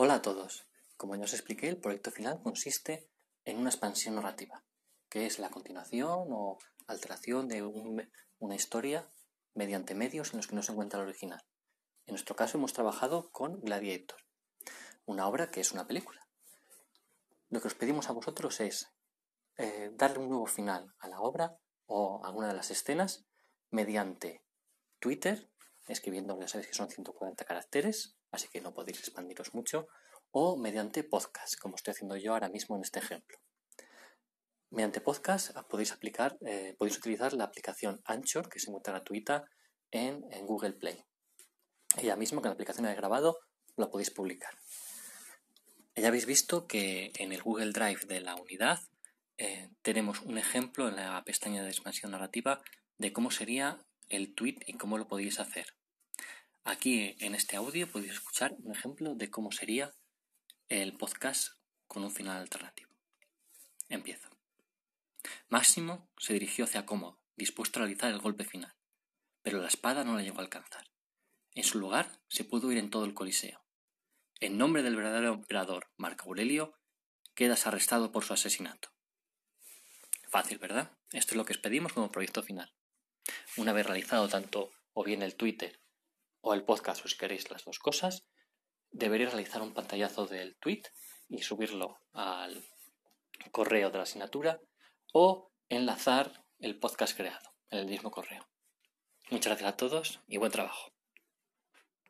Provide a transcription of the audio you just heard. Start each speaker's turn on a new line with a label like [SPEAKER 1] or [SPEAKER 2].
[SPEAKER 1] Hola a todos. Como ya os expliqué, el proyecto final consiste en una expansión narrativa, que es la continuación o alteración de una historia mediante medios en los que no se encuentra el original. En nuestro caso hemos trabajado con Gladiator, una obra que es una película. Lo que os pedimos a vosotros es eh, darle un nuevo final a la obra o a alguna de las escenas mediante Twitter, escribiendo, ya sabéis que son 140 caracteres, así que no podéis expandiros mucho, o mediante podcast, como estoy haciendo yo ahora mismo en este ejemplo. Mediante podcast ah, podéis aplicar, eh, podéis utilizar la aplicación Anchor, que se encuentra gratuita en, Google Play. Ella misma, con la aplicación de grabado, la podéis publicar. Ya habéis visto que en el Google Drive de la unidad eh, tenemos un ejemplo en la pestaña de expansión narrativa de cómo sería el tweet y cómo lo podéis hacer. Aquí en este audio podéis escuchar un ejemplo de cómo sería el podcast con un final alternativo. Empiezo. Máximo se dirigió hacia Cómodo, dispuesto a realizar el golpe final, pero la espada no la llegó a alcanzar. En su lugar se pudo ir en todo el Coliseo. En nombre del verdadero emperador Marco Aurelio, quedas arrestado por su asesinato. Fácil, ¿verdad? Esto es lo que os pedimos como proyecto final. Una vez realizado tanto o bien el Twitter o el podcast, o si queréis las dos cosas, deberéis realizar un pantallazo del tweet y subirlo al correo de la asignatura o enlazar el podcast creado en el mismo correo. Muchas gracias a todos y buen trabajo.